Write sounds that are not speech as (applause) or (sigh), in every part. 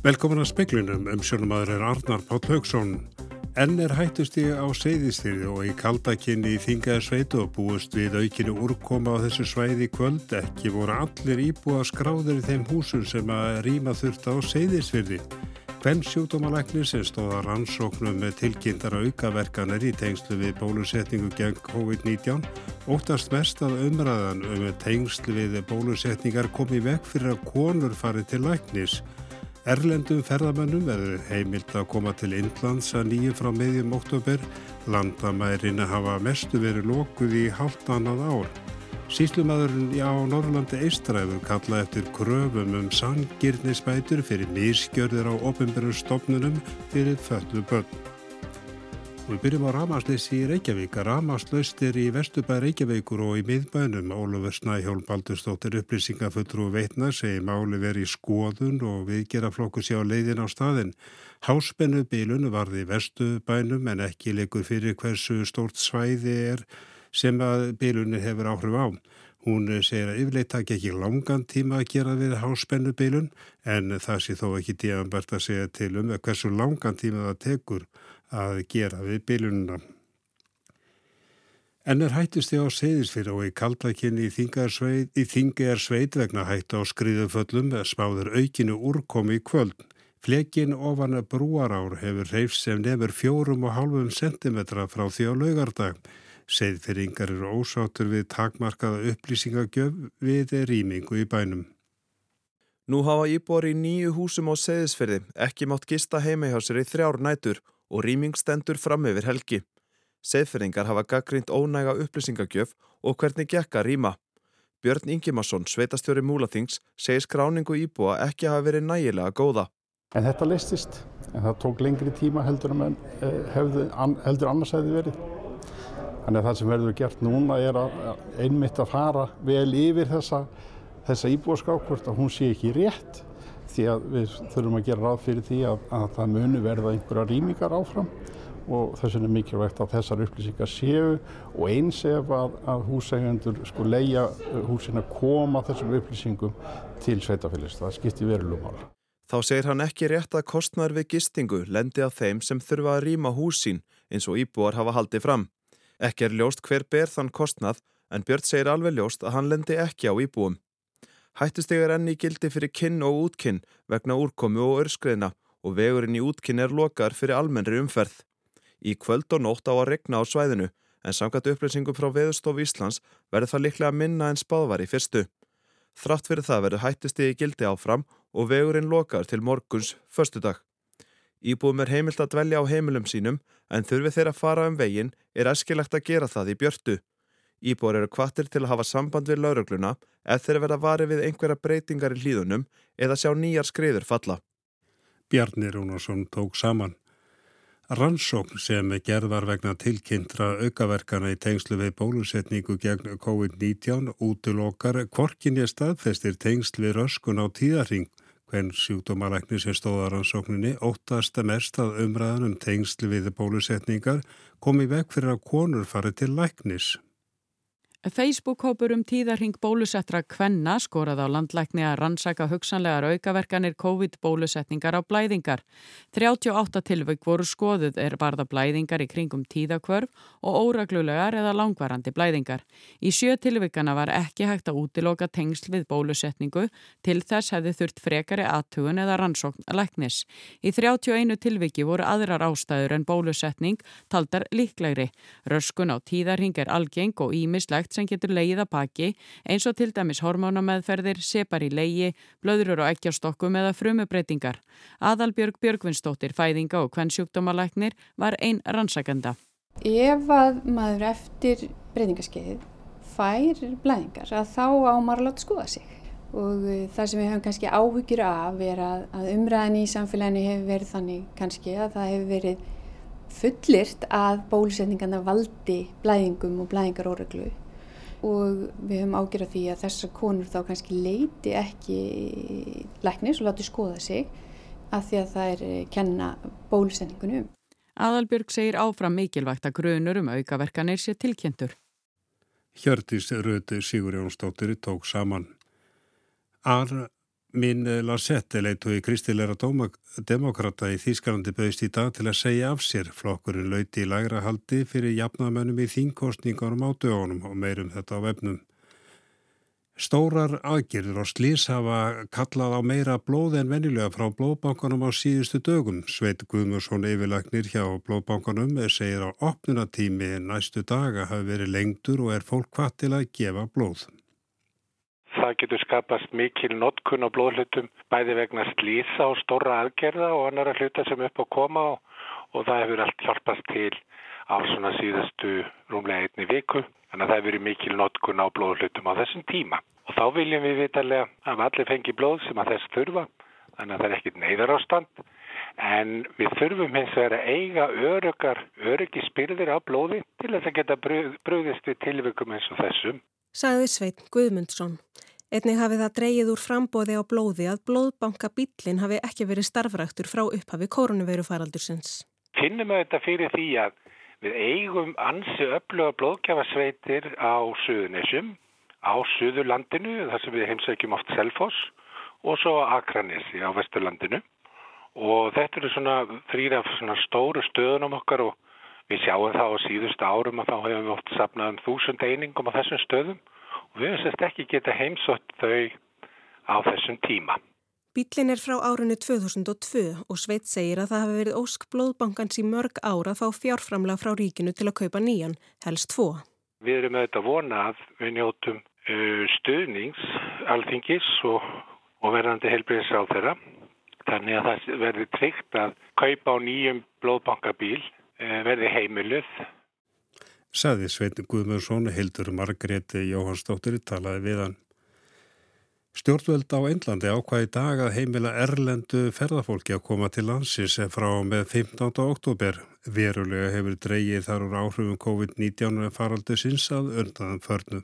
Velkomin að speklunum um sjónumadur er Arnar Páll Haugsson. Enn er hættust í á seyðistyrði og í kaldakinni í þingaði sveitu og búist við aukinu úrkoma á þessu svæði kvöld. Ekki voru allir íbúa skráður í þeim húsum sem að rýma þurft á seyðistyrði. Hvern sjúkdómalæknir sem stóða rannsóknum með tilkynntar aukaverkanir í tengslu við bólusetningu gegn COVID-19 óttast mest að umræðan um tengslu við bólusetningar komi vekk fyrir að konur fari til læknis. Erlendum ferðamönnum verður heimilt að koma til Indlands að nýju frá meðjum oktober. Landamærin hafa mestu verið lókuð í halvt annað ár. Síslumadurinn á Norrlandi Eistræfu kalla eftir kröfum um sangirnisbætur fyrir mískjörðir á ofinbjörnum stofnunum fyrir föllu börn. Við byrjum á Ramasleysi í Reykjavík. Ramaslaust er í Vestubæð Reykjavíkur og í miðbænum. Ólfur Snæhjólm Baldurstóttir upplýsingafulltrú veitna segi máli verið í skoðun og viðgera flokku sér á leiðin á staðin. Háspennu bílun varði í Vestubænum en ekki leikur fyrir hversu stórt svæði er sem að bílunni hefur áhrif á. Hún segir að yfirleitt takk ekki langan tíma að gera við háspennu bílun en það sé þó ekki díanbært að segja til um hversu langan tíma það tekur að gera við bílununa. En er hættust þið á seyðisfyrir og í kaldakinni í þingi er sveit vegna hættu á skriðuföllum spáður aukinu úrkomi í kvöld. Flekin ofan að brúarár hefur reyfs sem nefur fjórum og hálfum sentimetra frá því á laugardag. Seðfyrringar eru ósáttur við takmarkaða upplýsingagjöf við rýmingu í bænum. Nú hafa íbor í nýju húsum á Seðisfyrði ekki mátt gista sér í þrjár nætur og rýming stendur fram yfir helgi. Seðfyrringar hafa gaggrínt ónæga upplýsingagjöf og hvernig gekka rýma. Björn Ingimarsson, sveitastjóri Múlathings, segir skráningu íbúa ekki hafa verið nægilega góða. En þetta listist, en það tók lengri tíma heldur, en, hefðu, heldur annars hefði verið. Þannig að það sem verður gert núna er að einmitt að fara vel yfir þessa, þessa íbúaskák hvort að hún sé ekki rétt því að við þurfum að gera ráð fyrir því að, að það munu verða einhverja rýmingar áfram og þess vegna er mikilvægt að þessar upplýsingar séu og eins ef að, að húsægjandur sko leia húsin að koma þessum upplýsingum til sveitafélagist. Það skiptir verulegum mál. Þá segir hann ekki rétt að kostnar við gistingu lendi að þeim sem þurfa að rýma húsin eins og íbúar hafa haldið fram. Ekki er ljóst hver ber þann kostnað en Björn segir alveg ljóst að hann lendi ekki á íbúum. Hættustegar enni gildi fyrir kinn og útkinn vegna úrkomi og örskreina og vegurinn í útkinn er lokar fyrir almennri umferð. Í kvöld og nótt á að regna á svæðinu en samkvæmt upplýsingum frá Veðurstof Íslands verður það liklega minna en spáðvar í fyrstu. Þrátt fyrir það verður hættustegi gildi áfram og vegurinn lokar til morguns förstu dag. Íbúum er heimilt að dvelja á heimilum sínum en þurfi þeirra fara um veginn er eskilagt að gera það í björtu. Íbúar eru kvattir til að hafa samband við laurugluna ef þeirra verða varið við einhverja breytingar í hlýðunum eða sjá nýjar skriður falla. Bjarni Rúnarsson tók saman. Rannsókn sem gerðar vegna tilkynntra aukaverkana í tengslu við bólusetningu gegn COVID-19 útulokar kvorkinni staðfestir tengsl við röskun á tíðarring Hvern sjúkdómalækni sem stóðaransókninni óttast mest að umræðan um tengsli við bólusetningar komi vekk fyrir að konur fari til læknis. Facebook-hópur um tíðarhing bólusettra Kvenna skorað á landlækni að rannsaka hugsanlegar aukaverkanir COVID-bólusetningar á blæðingar. 38 tilvögg voru skoðuð er barða blæðingar í kringum tíðakvörf og óraglulegar eða langvarandi blæðingar. Í sjö tilvöggana var ekki hægt að útiloka tengsl við bólusetningu til þess hefði þurft frekari aðtugun eða rannsókn læknis. Í 31 tilvöggi voru aðrar ástæður en bólusetning taldar líklegri. Röskun á tíðarhing er algeng og ímislegt ýmislegt sem getur leið að baki eins og til dæmis hormónameðferðir, separ í leiði, blöðrur og ekkjastokkum eða frumubreitingar. Aðalbjörg Björgvinsdóttir, fæðinga og kvennsjúkdómalæknir var einn rannsakenda. Ef að maður eftir breytingaskeið fær blæðingar að þá á maður að láta skoða sig og uh, það sem við höfum kannski áhugir af er að, að umræðin í samfélaginu hefur verið þannig kannski að það hefur verið fullirt að bólusetningarna valdi blæðingum og blæðingaróreglu og við höfum ágjörð því að þessar konur þá kannski leiti ekki læknis og láti skoða sig að því að það er kenna bólusendingunum. Aðalbjörg segir áfram mikilvægt að grunur um aukaverkanir sé tilkjentur. Hjördis Röði Sigur Jónsdóttir tók saman. Ar Minn Larsette leitu í kristilegra demokrata í Þýskalandi bauðist í dag til að segja af sér. Flokkurinn lauti í lagra haldi fyrir jafnamennum í þínkostningarum á dögunum og meirum þetta á vefnum. Stórar aðgerður og slís hafa kallað á meira blóð en venilega frá blóðbankanum á síðustu dögum. Sveit Guðmursson yfirlagnir hjá blóðbankanum segir á opnunatími næstu daga hafi verið lengtur og er fólk hvað til að gefa blóð. Það getur skapast mikil notkun á blóðhlutum bæði vegna slísa og stóra aðgerða og annara hluta sem upp á koma og, og það hefur allt hjálpast til á svona síðastu rúmlega einni viku. Þannig að það hefur mikil notkun á blóðhlutum á þessum tíma. Og þá viljum við vitalega að allir fengi blóð sem að þess þurfa. Þannig að það er ekkit neyðar ástand. En við þurfum hins vegar að eiga öryggar, öryggi spyrðir á blóði til að það geta bröðist við tilvikum eins og þessum. Saði Sveit Guðmundsson. Einnig hafi það dreyið úr frambóði á blóði að blóðbanka bílinn hafi ekki verið starfræktur frá upphafi koronavirufaraldursins. Finnum við þetta fyrir því að Við eigum ansi öfluga blóðgjafasveitir á Suðunessum, á Suðurlandinu, þar sem við heimsækjum oft Selfoss og svo Akranessi á Vesturlandinu. Og þetta eru svona þrýra stóru stöðunum okkar og við sjáum það á síðustu árum að þá hefum við oft sapnað um þúsund einingum á þessum stöðum og við hefum sérst ekki geta heimsott þau á þessum tíma. Bílinn er frá árunni 2002 og Sveit segir að það hafi verið ósk blóðbankans í mörg ára þá fjárframlega frá ríkinu til að kaupa nýjan, helst tvo. Við erum auðvitað vonað við njótum uh, stuðnings, alþingis og, og verðandi helbriðis á þeirra. Þannig að það verði tryggt að kaupa á nýjum blóðbankabíl uh, verði heimiluð. Saði Sveit Guðmjörsson, Hildur Margréti Jóhansdóttir talaði við hann. Stjórnvöld á Einlandi ákvaði dag að heimila erlendu ferðarfólki að koma til landsins frá með 15. oktober. Verulega hefur dreyið þar úr áhrifum COVID-19 faraldu sinns að öndaðan förnu.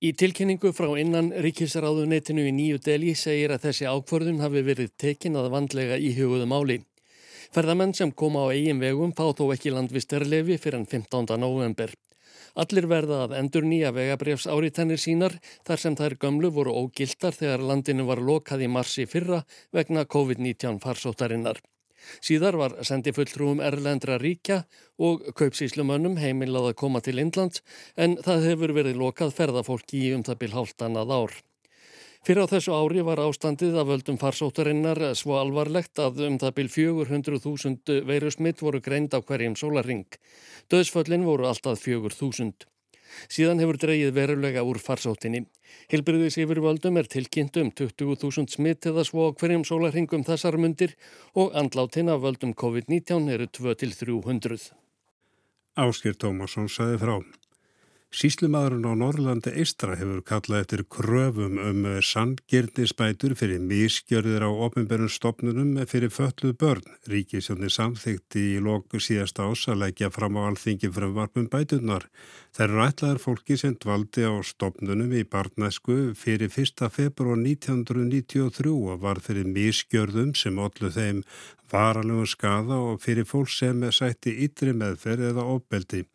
Í tilkynningu frá innan ríkisráðunetinu í nýju deli segir að þessi ákvörðun hafi verið tekin að vandlega í huguðum áli. Ferðamenn sem koma á eigin vegum fá þó ekki landvistarlefi fyrir enn 15. november. Allir verða að endur nýja vegabrefs áritannir sínar þar sem þær gömlu voru ógildar þegar landinu var lokað í marsi fyrra vegna COVID-19 farsóttarinnar. Síðar var sendi fulltrúum Erlendra ríkja og kaupsíslumönnum heimilað að koma til Indlands en það hefur verið lokað ferðafólki í um það byrj hálftannað ár. Fyrir á þessu ári var ástandið af völdum farsóttarinnar svo alvarlegt að um það byrj 400.000 veirusmitt voru greind á hverjum sólaring. Döðsföllin voru alltaf 4.000. Síðan hefur dreyið verulega úr farsóttinni. Hilbriðis yfir völdum er tilkynnt um 20.000 smitt eða svo á hverjum sólaringum þessar mundir og andláttinn af völdum COVID-19 eru 2-300. Áskir Tómasson saði frá. Síslumadurinn á Norrlandi Eistra hefur kallað eftir kröfum um sandgirnisbætur fyrir mískjörðir á ofinberðum stopnunum fyrir fölluð börn. Ríkisjónir samþykti í loku síðast ás að leggja fram á alþingi frumvarpum bætunar. Það eru ætlaðar fólki sem dvaldi á stopnunum í barnæsku fyrir 1. februar 1993 og var fyrir mískjörðum sem ollu þeim varalögum skada og fyrir fólk sem sætti ytri meðferð eða ofbeldi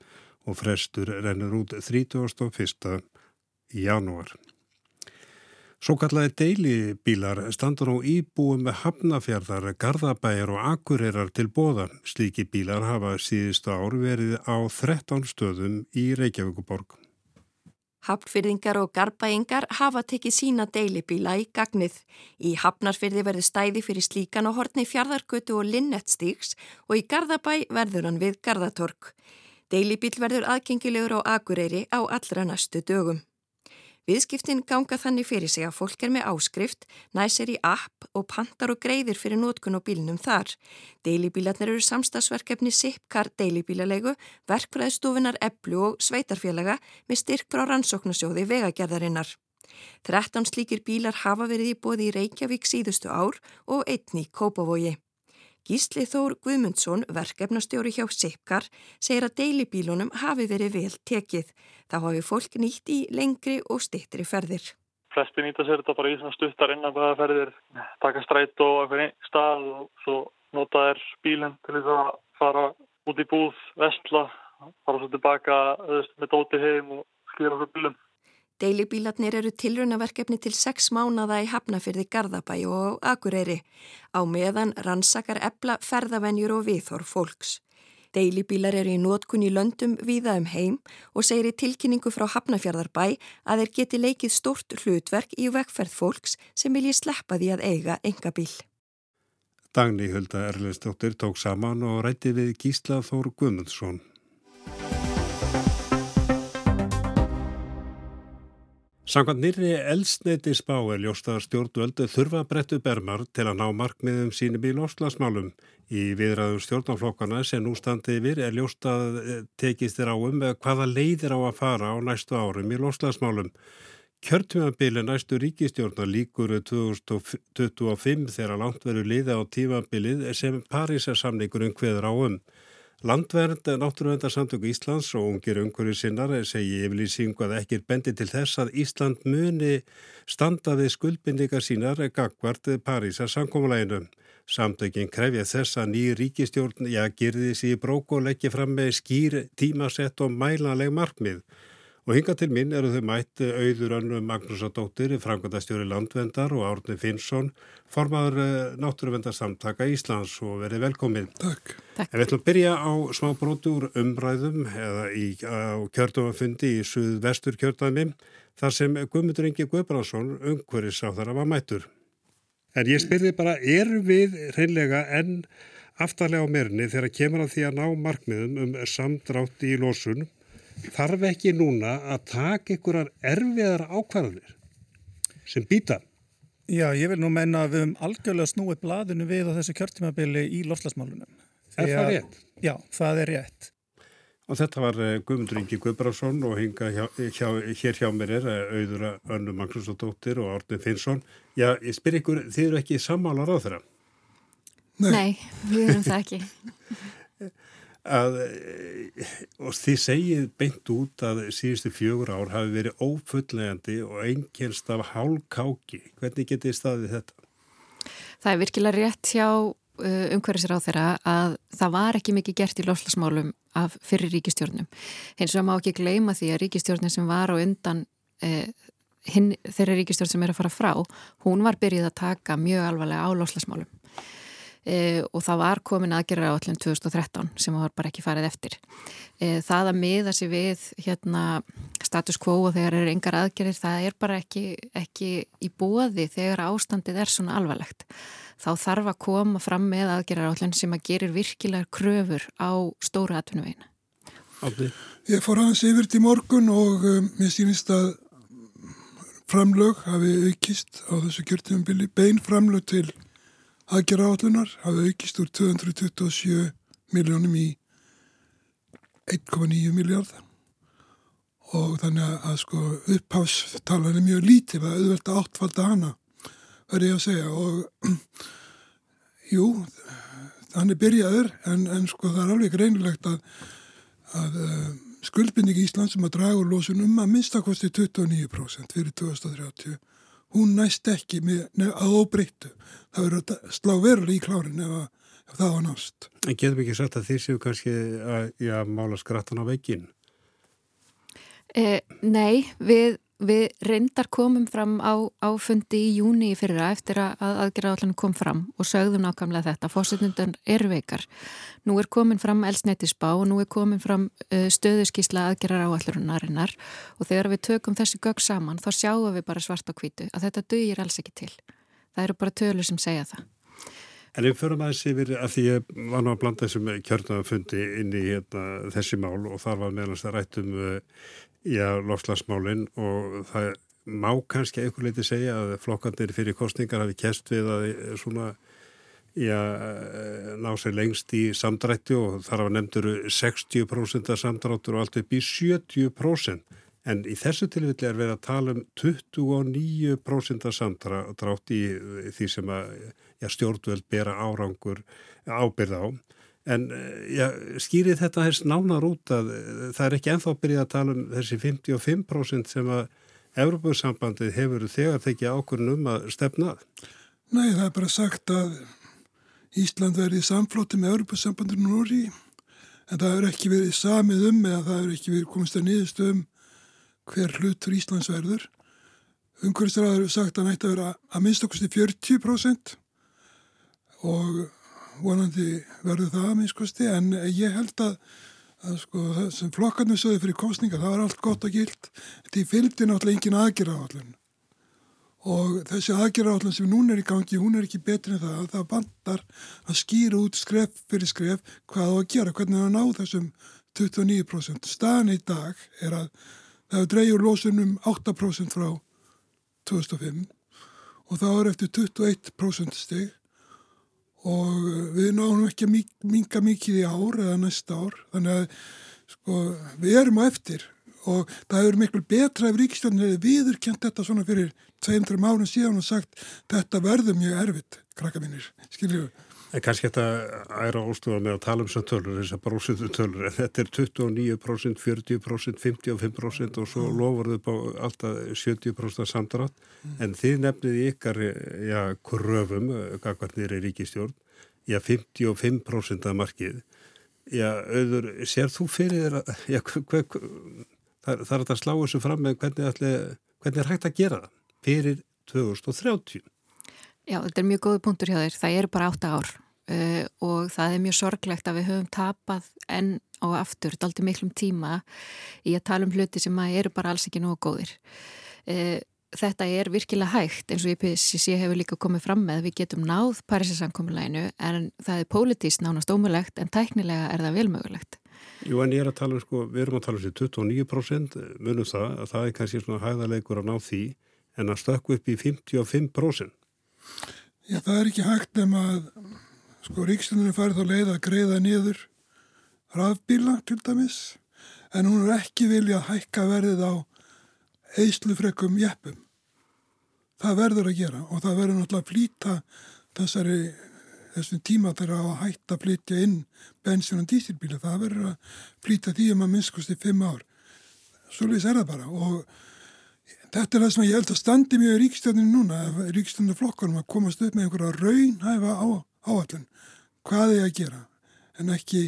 og frestur rennur út 31. janúar. Svo kallaði deilibílar standur á íbúum með hafnafjörðar, gardabæjar og akurirar til bóða. Slíki bílar hafa síðustu ár verið á 13 stöðum í Reykjavíkuborg. Hafnfyrðingar og garbæingar hafa tekið sína deilibíla í gagnið. Í Hafnarfyrði verður stæði fyrir slíkan og hortni fjardarkötu og linnettstýks og í Gardabæ verður hann við Gardatorg. Deilibíl verður aðgengilegur á Akureyri á allra næstu dögum. Viðskiptin ganga þannig fyrir sig að fólk er með áskrift, næsir í app og pantar og greiðir fyrir nótkun og bílnum þar. Deilibílarnir eru samstagsverkefni SIPKAR deilibílalegu, verkfræðstofunar eblu og sveitarfélaga með styrk frá rannsóknasjóði vegagerðarinnar. 13 slíkir bílar hafa verið í bóði í Reykjavík síðustu ár og einni Kópavogi. Gísli Þór Guðmundsson, verkefnastjóri hjá Sipkar, segir að deilibílunum hafi verið vel tekið. Þá hafi fólk nýtt í lengri og stittri ferðir. Flesti nýta sér þetta bara í stuttar innan hvaða ferðir, taka stræt og einhvern stað og svo nota þær bílinn til þess að fara út í búð, vestla, fara svo tilbaka með dóti heim og skýra fyrir bílum. Deilibílarnir eru tilraunaverkefni til sex mánada í Hafnafyrði Garðabæ og Akureyri. Á meðan rannsakar ebla ferðavenjur og viðhor fólks. Deilibílar eru í nótkun í löndum viða um heim og segir í tilkynningu frá Hafnafjörðarbæ að þeir geti leikið stort hlutverk í vegferð fólks sem vilji sleppa því að eiga enga bíl. Dagni Hulda Erlendstóttir tók saman og rætti við Gísla Þór Guðmundsson. Samkvæmt nýri eldsneiti spá er ljóstaðar stjórnvöldu þurfa brettu bermar til að ná markmiðum sínum í loslasmálum. Í viðræðum stjórnaflokkana sem nú standi yfir er ljóstað tekist þér áum með hvaða leiðir á að fara á næstu árum í loslasmálum. Kjörtjumabili næstu ríkistjórna líkur 2025 þegar langt veru liða á tímabilið sem Parísarsamningurinn hveður á um. Landvernd, Náttúruvendarsamtöku Íslands og ungir umhverju sinnar segi yfirlýsingu að ekkir bendi til þess að Ísland muni standa við skuldbindingar sínar gagvart Parísarsamkomuleginu. Samtökin krefja þess að ný ríkistjórn, já, gerði sér brók og leggja fram með skýr tímasett og mælanleg markmið. Og hinga til minn eru þau mætt auður önnu Magnúsadóttir, Frankværtastjóri Landvendar og Árni Finnsson, formadur eh, Náttúruvendarsamtaka Íslands og verið velkomið. Takk. Takk. En við ætlum að byrja á smá brotur umræðum eða í, á kjördumafundi í suð-vestur kjördæmi þar sem Guðmundur Ingi Guðbrandsson umhverjus á þar að var mættur. En ég spyrði bara, er við reynlega enn aftarlega á merinni þegar kemur að því að ná markmiðum um samdrátt í losun þarf ekki núna að taka einhverjar erfiðar ákvarðanir sem býta? Já, ég vil nú menna að við höfum algjörlega snúið bladinu við á þessu kjörtímabili í lofslagsmálunum. Er það rétt? Já, það er rétt. Og þetta var eh, Guðmundur Ingi Guðbránsson og hinga hjá, hjá, hér hjá mér er eh, auðura Önnu Magnúsdóttir og Árni Finnsson. Já, ég spyr ykkur, þið eru ekki sammálar á þeirra? Nei. Nei, við erum það ekki. (laughs) að, eh, og þið segið beint út að síðustu fjögur ár hafi verið ófulllegandi og einkennst af hálkáki. Hvernig getið staðið þetta? Það er virkilega rétt hjá uh, umhverfisir á þeirra að það var ekki mikið gert í lofslagsmálum af fyrir ríkistjórnum. Hins vegar má ekki gleyma því að ríkistjórnum sem var á undan uh, hinn, þeirra ríkistjórn sem er að fara frá, hún var byrjuð að taka mjög alvarlega á lofslagsmálum e, og það var komin aðgerra á allum 2013 sem var bara ekki farið eftir. E, það að miða sér við hérna, status quo og þegar eru yngar aðgerðir það er bara ekki, ekki í bóði þegar ástandið er svona alvarlegt. Þá þarf að koma fram með aðgerra á allum sem að gerir virkilegar kröfur á stóra atvinnuvegina. Ég fór aðeins yfir til morgun og um, mér sýnist að framlög hafi aukist á þessu kjörtumbili, bein framlög til aðgerra állunar hafi aukist úr 227 miljónum í 1,9 miljard og þannig að sko upphástalan er mjög lítið að auðvelta áttfalda hana verði ég að segja. Og (clears throat) jú, þannig byrjaður en, en sko það er alveg reynilegt að, að uh, skuldbinding í Ísland sem að draga úr lósunum að minnstakosti 29% fyrir 2030 hún næst ekki með, að óbreyttu. Það verður að slá veruleg í klárin ef, að, ef það var nást. En getum ekki sagt að því séu kannski að, að mála skrattan á veginn? Eh, nei, við Við reyndar komum fram á, á fundi í júni í fyrra eftir að aðgerðaðallan kom fram og sögðum nákvæmlega þetta. Fósittundan er veikar. Nú er komin fram elsnettisbá og nú er komin fram uh, stöðuskísla aðgerðar áallurinnarinnar og þegar við tökum þessi gögg saman þá sjáum við bara svart á kvítu að þetta dögir alls ekki til. Það eru bara tölur sem segja það. En við förum aðeins yfir að því ég var nú að blanda þessum kjörnafundi inn í hérna, þessi mál og þar var meðlans það rættum uh, Já, lofslagsmálinn og það má kannski einhver leiti segja að flokkandir fyrir kostningar hafi kest við að eh, svona, já, eh, ná sér lengst í samdrætti og þar hafa nefndur 60% af samdráttur og allt upp í 70%. En í þessu tilfelli er verið að tala um 29% af samdrátt í því sem að já, stjórnveld bera árangur ábyrð á. En eh, já, skýrið þetta hefst nánar út að eh, það er ekki enþá byrjað að tala um þessi 55% sem að Európa-sambandið hefur þegar tekið ákvörðun um að stefnað. Nei, það er bara sagt að Ísland verið samflóti með Európa-sambandið núri en það hefur ekki verið samið um eða það hefur ekki verið komist að niðurstöðum hver hlutur Íslands verður. Umhverfisraður hefur sagt að hann ætti að vera að minnst okkurstu 40% og vonandi verður það að minnst okkurstu en ég held að, að sko, sem flokkarnir sögðu fyrir kostninga það var allt gott og gilt. Þetta fylgdi náttúrulega engin aðgerra á allun og þessi aðgerra á allun sem núna er í gangi, hún er ekki betri en það að það bandar að skýra út skref fyrir skref hvað á að gera, hvernig það ná þessum 29%. Staðan í dag er að það dreyjur lósunum 8% frá 2005 og það var eftir 21% steg og við náðum ekki að minga mikið í ár eða næsta ár. Þannig að sko, við erum á eftir. Og það hefur miklu betra ef ríkistjónin hefur viðurkjent þetta svona fyrir 2-3 árum síðan og sagt þetta verður mjög erfitt, krakka mínir, skiljuðu. En kannski þetta æra ástuða með að tala um þessar tölur, þessar brósutu tölur, en þetta er 29%, 40%, 55% og svo lofur þau alltaf 70% samdrátt, mm. en þið nefnið ykkar, já, kröfum, kakvarnir í ríkistjórn, já, 55% af markið, já, auður, sér þú fyrir þér já, hver, það, það er að slá þessu fram með hvernig, allir, hvernig er hægt að gera það fyrir 2030? Já, þetta er mjög góði punktur hjá þér. Það eru bara 8 ár uh, og það er mjög sorglegt að við höfum tapað enn og aftur, aldrei miklum tíma í að tala um hluti sem eru bara alls ekki nógu góðir. Uh, þetta er virkilega hægt eins og IPCC hefur líka komið fram með við getum náð Parísasankomulæginu en það er pólitískt nánast ómulegt en tæknilega er það velmögulegt. Jú en ég er að tala um sko, við erum að tala um þessi 29% munum það að það er kannski svona hæðarleikur að ná því en að stökku upp í 55%. Já, það er ekki hægt nema að sko ríkstundinu farið þá leið að greiða niður rafbíla til dæmis en hún er ekki vilja að hækka verðið á eislufrekum jeppum. Það verður að gera og það verður náttúrulega að flýta þessari, þessum tíma þegar að hætta að flytja inn bensin og dísilbíla. Það verður að flýta því um að minnskosti fimm ár. Svolítið er það bara og Þetta er það sem ég held að standi mjög í ríkstjóðinu núna, ríkstjóðinu flokkarum að komast upp með einhverja raunhæfa á, áallun, hvað er ég að gera, en ekki,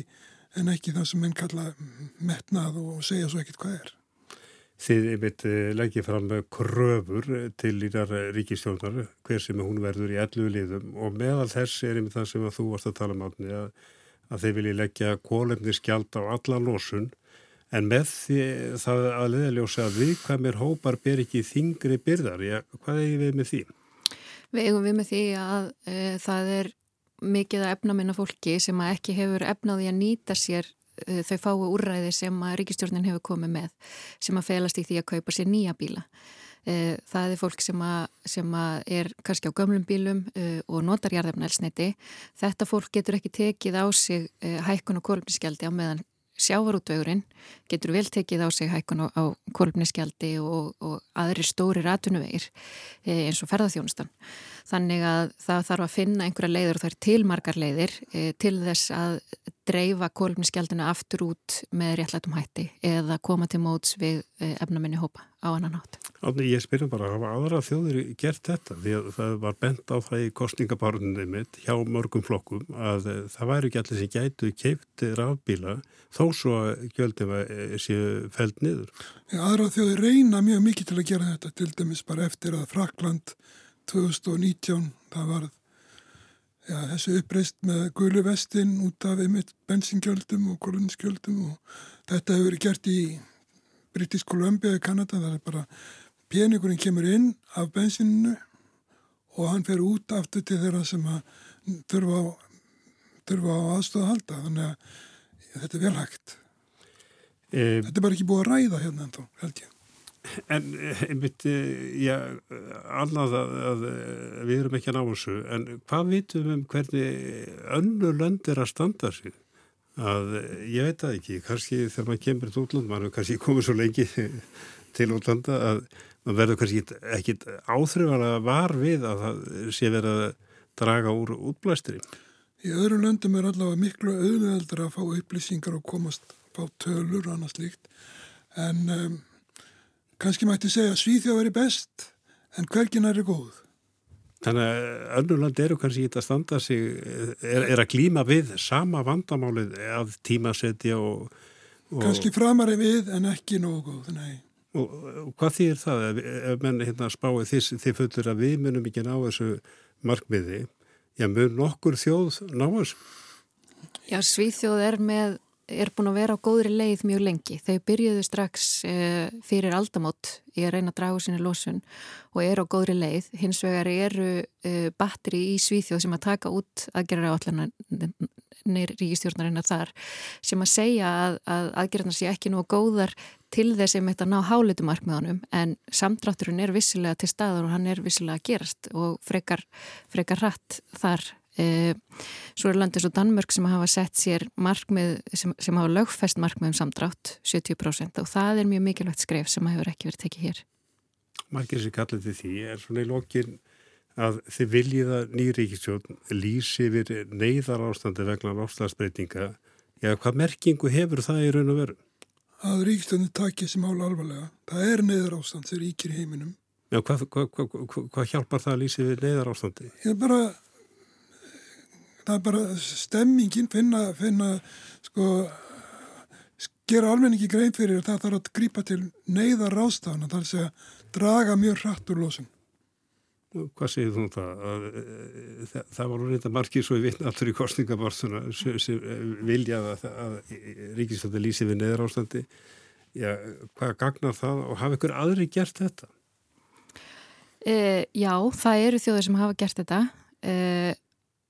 en ekki það sem menn kalla metnað og segja svo ekkit hvað er. Þið einmitt eh, leggja fram kröfur til lítar ríkistjóðnar, hver sem hún verður í ellu liðum og meðal þess er einmitt það sem að þú varst að tala um átni að, að þeir vilji leggja kólefniskjald á alla losun En með því það að leðaljósa að viðkvæmir hópar ber ekki þingri byrðar, já, hvað eigum við með því? Við eigum við með því að e, það er mikið að efna minna fólki sem ekki hefur efnaði að nýta sér e, þau fái úrræði sem að ríkistjórnin hefur komið með, sem að felast í því að kaupa sér nýja bíla. E, það er fólk sem að, sem að er kannski á gömlum bílum e, og notar jarðefnælsneiti. Þetta fólk getur ekki tekið á sig e, hækkun og kólumniskjaldi á meðan sjávarútvegurinn getur vel tekið á sig hækkun á, á kolumniskjaldi og, og aðri stóri ratunuvegir e, eins og ferðarþjónustan. Þannig að það þarf að finna einhverja leiður og það er tilmargar leiðir e, til þess að dreifa kolumniskjaldina aftur út með réttlætum hætti eða koma til móts við e, efnaminni hópa á annan hátt. Átni, ég spyrja bara, hafa aðra þjóðir gert þetta? Því að það var bent á það í kostningabárunni mitt hjá mörgum flokkum að það væri ekki allir sem gætu keipti rafbíla þó svo að gjöldum séu feld niður. Aðra þjóðir reyna mjög mikið til að gera þetta til dæmis bara eftir að Frakland 2019 það var já, þessu uppreist með gulu vestin út af einmitt bensingjöldum og koluninsgjöldum og þetta hefur verið gert í British Columbia í Kanada, það er bara peningurinn kemur inn af bensininu og hann fer út aftur til þeirra sem að þurfa á, þurfa á aðstöða að halda. Þannig að þetta er vel hægt. E... þetta er bara ekki búið að ræða hérna ennþá, held ég. En einmitt, já, annað að, að við erum ekki að ná þessu, en hvað vitum við um hvernig önnu lönd er að standa sig? að ég veit það ekki, kannski þegar maður kemur til útland, maður kannski komið svo lengi til útlanda að maður verður kannski ekkit áþrifan að var við að það sé verið að draga úr útblæstri. Í öðru löndum er allavega miklu auðveldar að fá upplýsingar og komast á tölur og annað slíkt en um, kannski mætti segja að Svíþjóð veri best en hvergin er góð. Þannig að önnulandi eru kannski ekki að standa sig, er, er að klíma við sama vandamálið að tímasetja og, og... Kannski framari við en ekki nógu góð, nei. Og, og hvað þýr það ef, ef menn hérna spáið þið, þið fullur að við munum ekki ná þessu markmiði, já mun nokkur þjóð ná þessu? Já, Svíþjóð er með er búin að vera á góðri leið mjög lengi. Þau byrjuðu strax uh, fyrir aldamót í að reyna að draga sínu losun og eru á góðri leið. Hins vegar eru uh, batteri í Svíþjóð sem að taka út aðgerðar allanir ríkistjórnarinnar þar sem að segja að, að aðgerðarna sé ekki nú góðar til þess að þetta ná hálutumarkmiðanum en samdrátturinn er vissilega til staður og hann er vissilega að gerast og frekar, frekar hratt þar E, svo er landið svo Danmörk sem hafa sett sér markmið, sem, sem hafa lögfest markmið um samdrátt, 70% og það er mjög mikilvægt skref sem hefur ekki verið tekið hér. Markið sem kallar til því er svona í lokin að þið viljið að nýríkistjón lýsi við neyðar ástandi vegna ástæðsbreytinga eða hvað merkingu hefur það í raun og veru? Að ríkistjónu takja sem ála alvarlega. Það er neyðar ástand sem ríkir í heiminum. Já, hvað, hvað, hvað, hvað hjálpar það að lýsi við neyðar ástandi? Ég er bara það er bara stemmingin finna, finna sko gera almenningi grein fyrir það þarf að grípa til neyðar rástafna þar sé að draga mjög hratt úr losum Hvað segir þú um það? Að, það, það var reynda margir svo í vitna allur í kostningabortuna sem vilja að, að Ríkisfjöldi lýsi við neðar ástandi Já, hvað gagnar það og hafa ykkur aðri gert þetta? E, já, það eru þjóðir sem hafa gert þetta e,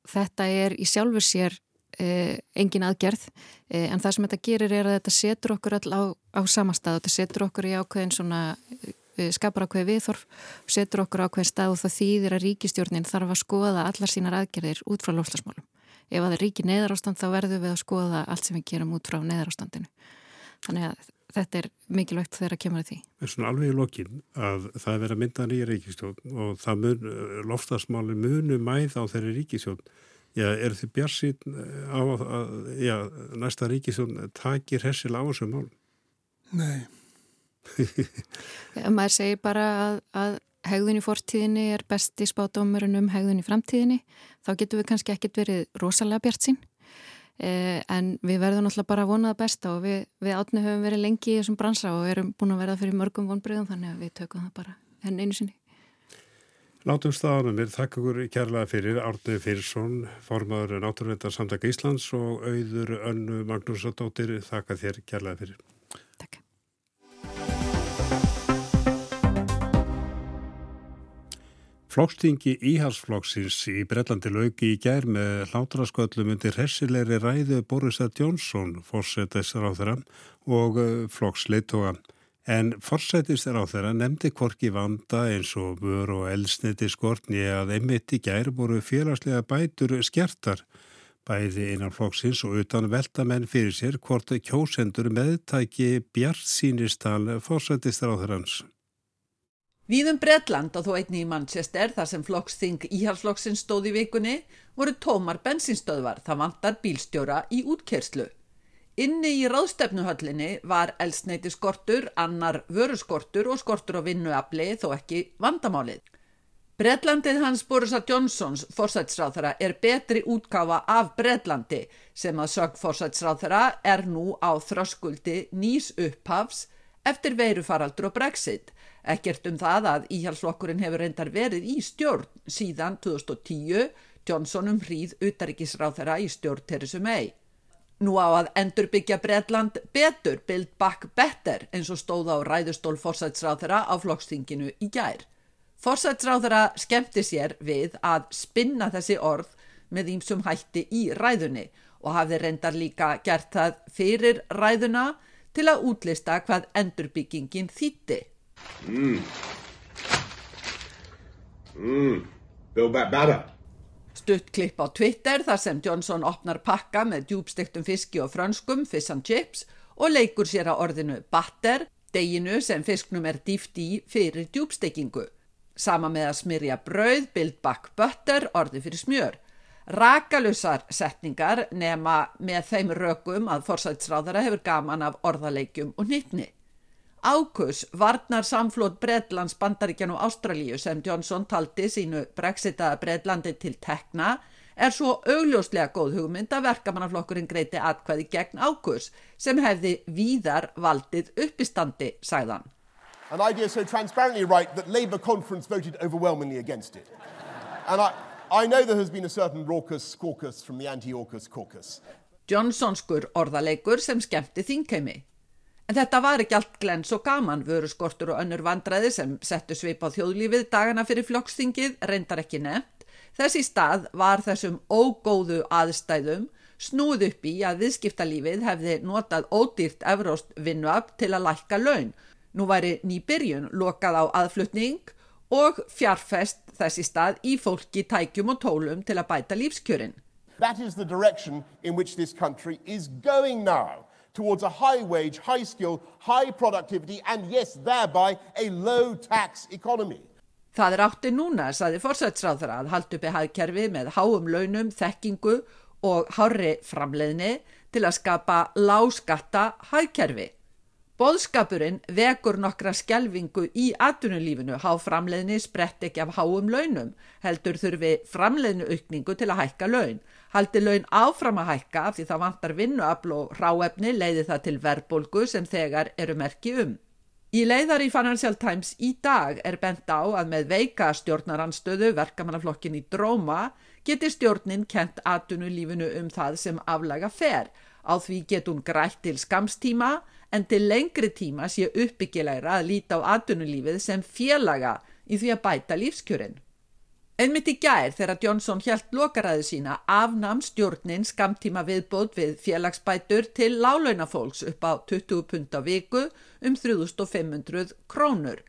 þetta er í sjálfur sér eh, engin aðgerð en það sem þetta gerir er að þetta setur okkur all á, á samastað og þetta setur okkur í ákveðin svona skapar ákveði viðþorf setur okkur ákveðin stað og það þýðir að ríkistjórnin þarf að skoða allar sínar aðgerðir út frá lofslagsmálum. Ef að það er ríki neðarástand þá verður við að skoða allt sem við gerum út frá neðarástandinu. Þannig að þetta er mikilvægt þegar að kemur því. Það er svona alveg í lokin að það er verið að mynda nýja ríkistjón og það mun, loftasmáli munu mæð á þeirri ríkistjón. Já, er þið bjarsinn á að já, næsta ríkistjón takir hessil á þessum mál? Nei. (laughs) maður segir bara að, að hegðun í fortíðinni er besti spátumurinn um hegðun í framtíðinni. Þá getur við kannski ekkit verið rosalega bjartsinn. Eh, en við verðum náttúrulega bara að vona það besta og við, við átni höfum verið lengi í þessum bransa og erum búin að verða fyrir mörgum vonbröðum þannig að við tökum það bara henn einu sinni. Látum staðanum er þakk okkur kærlega fyrir Árni Fyrsson, formadur Náttúruvendar samtaka Íslands og auður önnu Magnúsadóttir þakka þér kærlega fyrir. Flokkstingi íhalsflokksins í Brellandi lauki í gær með hlátrasköllum undir hessilegri ræðu Borisa Jónsson, fórsetistar á þeirra og eh, flokksleittóa. En fórsetistar á þeirra nefndi korki vanda eins og vör og elsniti skortni að einmitt í gær voru félagslega bætur skertar. Bæði einan flokksins og utan veltamenn fyrir sér hvort kjósendur meðtæki bjart sínistal fórsetistar á þeirrans. Víðum Bredland og þó einni í Manchester þar sem flokksþing íhalsflokksin stóð í vikunni voru tómar bensinstöðvar það vantar bílstjóra í útkerslu. Inni í ráðstefnuhöllinni var elsneiti skortur, annar vöruskortur og skortur á vinnuafli þó ekki vandamálið. Bredlandið hans Borisa Johnsons forsætsráþara er betri útkáfa af Bredlandi sem að sög forsætsráþara er nú á þröskuldi nýs upphafs eftir veirufaraldur og brexit Ekkert um það að íhjálpsflokkurinn hefur reyndar verið í stjórn síðan 2010, Johnson um hríð utaríkisráð þeirra í stjórn Theresa May. Nú á að endurbyggja Breitland betur, build back better, eins og stóða á ræðustól forsætsráð þeirra á flokkstinginu í gær. Forsætsráð þeirra skemmti sér við að spinna þessi orð með ímsum hætti í ræðunni og hafði reyndar líka gert það fyrir ræðuna til að útlista hvað endurbyggingin þýtti. Mmm. Mmm. Build back better. Stutt klipp á Twitter þar sem Johnson opnar pakka með djúbstektum fiski og frönskum, fish and chips og leikur sér að orðinu batter, deginu sem fisknum er dýft í fyrir djúbstekingu. Sama með að smyrja brauð, build back butter, orði fyrir smjör. Rakalusar setningar nema með þeim rökum að forsætsráðara hefur gaman af orðaleikjum og nýttni. Ákus varnar samflót Breitlands, Bandaríkjan og Ástralíu sem Johnson taldi sínu brexitaða Breitlandi til tekna er svo augljóslega góð hugmynd að verkamannaflokkurinn greiti atkvæði gegn ákus sem hefði víðar valdið uppistandi, sagðan. an idea so transparently right that Labour conference voted overwhelmingly against it. And I, I know there has been a certain raucous caucus from the anti-AUKUS caucus. Johnsonskur orðaleikur sem skemmti þingheimi. En þetta var ekki allt glens og gaman, vöru skortur og önnur vandræði sem settu svip á þjóðlífið dagana fyrir flokksþingið reyndar ekki nefnt. Þessi stað var þessum ógóðu aðstæðum snúð upp í að viðskiptalífið hefði notað ódýrt evróst vinnuab til að lækka laun. Nú væri nýbyrjun lokað á aðflutning og fjarfest þessi stað í fólki, tækjum og tólum til að bæta lífskjörin. That is the direction in which this country is going now, towards a high wage, high skill, high productivity and yes, thereby a low tax economy. Það er átti núna, saði fórsætsráður að halda uppi hagkerfi með háum launum, þekkingu og hári framleiðni til að skapa láskatta hagkerfi. Bóðskapurinn vekur nokkra skjelvingu í atvinnulífinu, há framleiðni sprett ekki af háum launum, heldur þurfi framleiðnu aukningu til að hækka laun. Haldi laun áfram að hækka af því það vantar vinnuafl og ráefni leiði það til verbolgu sem þegar eru merki um. Í leiðar í Financial Times í dag er bent á að með veika stjórnaranstöðu verkamannaflokkin í dróma geti stjórnin kent atvinnulífinu um það sem aflaga fer. Á því get hún grætt til skamstíma en til lengri tíma sé uppbyggilegra að líta á atvinnulífið sem félaga í því að bæta lífskjörin. Einmitt í gær þegar Johnson hjælt lokaræðu sína afnam stjórnin skamtíma viðbót við félagsbætur til lálaunafólks upp á 20 pund á viku um 3500 krónur.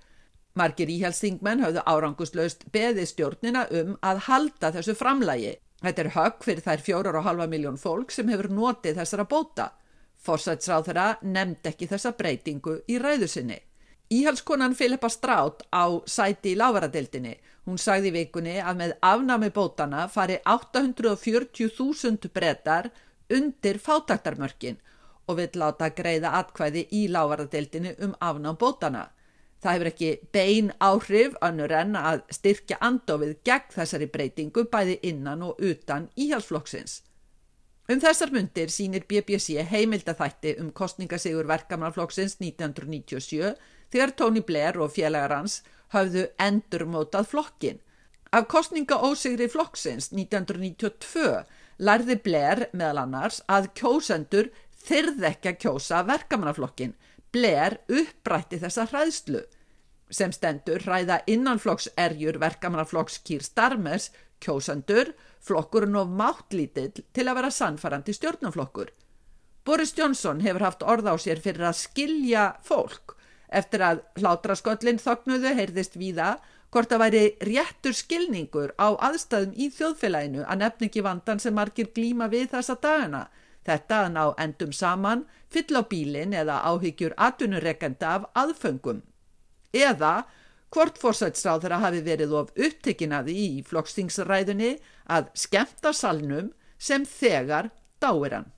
Margir íhjálpsþingmenn hafðu áranguslaust beði stjórnina um að halda þessu framlægi. Þetta er högg fyrir þær 4,5 miljón fólk sem hefur notið þessara bóta. Forsætsráð þeirra nefnd ekki þessa breytingu í ræðu sinni. Íhalskonan Filippa Strátt á sæti í lávaradildinni. Hún sagði vikunni að með afnámi bótana fari 840.000 brettar undir fátaktarmörkin og vill láta greiða atkvæði í lávaradildinni um afnám bótana. Það hefur ekki bein áhrif önnur en að styrkja andofið gegn þessari breytingu bæði innan og utan íhalsflokksins. Um þessar myndir sínir BBC heimildathætti um kostningasigur verkamannaflokksins 1997 þegar Tony Blair og félagar hans hafðu endurmótað flokkin. Af kostningaósigri flokksins 1992 lærði Blair meðal annars að kjósendur þyrð ekki að kjósa verkamannaflokkin. Blair upprætti þessa hræðslu. Sem stendur hræða innanflokks erjur verkamannaflokks Kýr Starmers kjósendur flokkurinn of máttlítill til að vera sannfarandi stjórnumflokkur. Boris Johnson hefur haft orð á sér fyrir að skilja fólk eftir að hlátrasköllin þoknuðu heyrðist víða hvort að væri réttur skilningur á aðstæðum í þjóðfélaginu að nefningi vandan sem margir glíma við þessa dagana. Þetta að ná endum saman, fyll á bílin eða áhyggjur atvinnureikenda af aðföngum. Eða hvort fórsætsráð þeirra hafi verið of upptekinaði í flokkstingsræðunni að skemta salnum sem þegar dáir hann.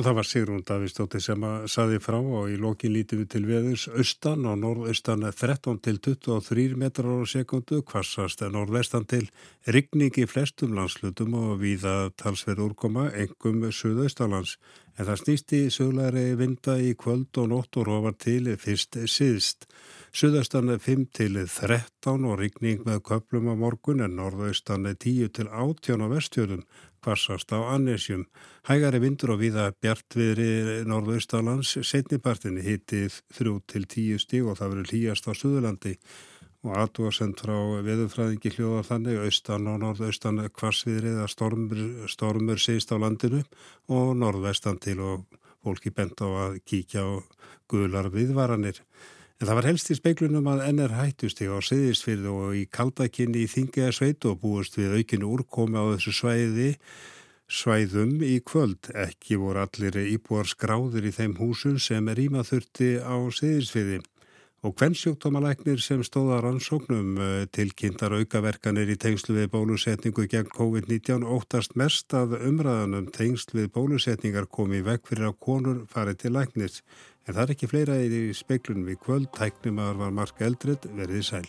Og það var Sigrún Davíðsdóttir sem að saði frá og í lokin lítið við til veðurs austan og norðaustan 13 til 23 metrar á sekundu, kvassast norðvestan til rigning í flestum landslutum og viða talsverð úrkoma, engum söðaustalands. En það snýst í söglæri vinda í kvöld og nótt og rofar til fyrst síðst. Suðaustan 5 til 13 og rigning með köplum á morgun en norðaustan 10 til 18 á vestjöðum kvassast á Annesjum. Hægari vindur og viða bjartviðri norðaustalands setnipartinni hittið 3 til 10 stíg og það verður hlýjast á Suðurlandi og aðdóðsend frá veðurfræðingi hljóðar þannig austan og norðaustan kvassviðri eða stormur, stormur síst á landinu og norðvestan til og fólki bent á að kíkja á guðlar viðvaranir. En það var helst í speiklunum að NR hættust á Seyðisfyrð og í kaldakinni í Þingiða sveit og búist við aukinu úrkomi á þessu svæði svæðum í kvöld. Ekki voru allir íbúar skráður í þeim húsun sem er ímaþurti á Seyðisfyrði. Og hvern sjóktómalæknir sem stóða rannsóknum eh, tilkynntar aukaverkanir í tengslu við bólusetningu gegn COVID-19 óttast mest að umræðanum tengslu við bólusetningar komi vekk fyrir að konur farið til læknis. En það er ekki fleira í speiklunum í kvöld, tæknum að var marka eldrið verið sæl.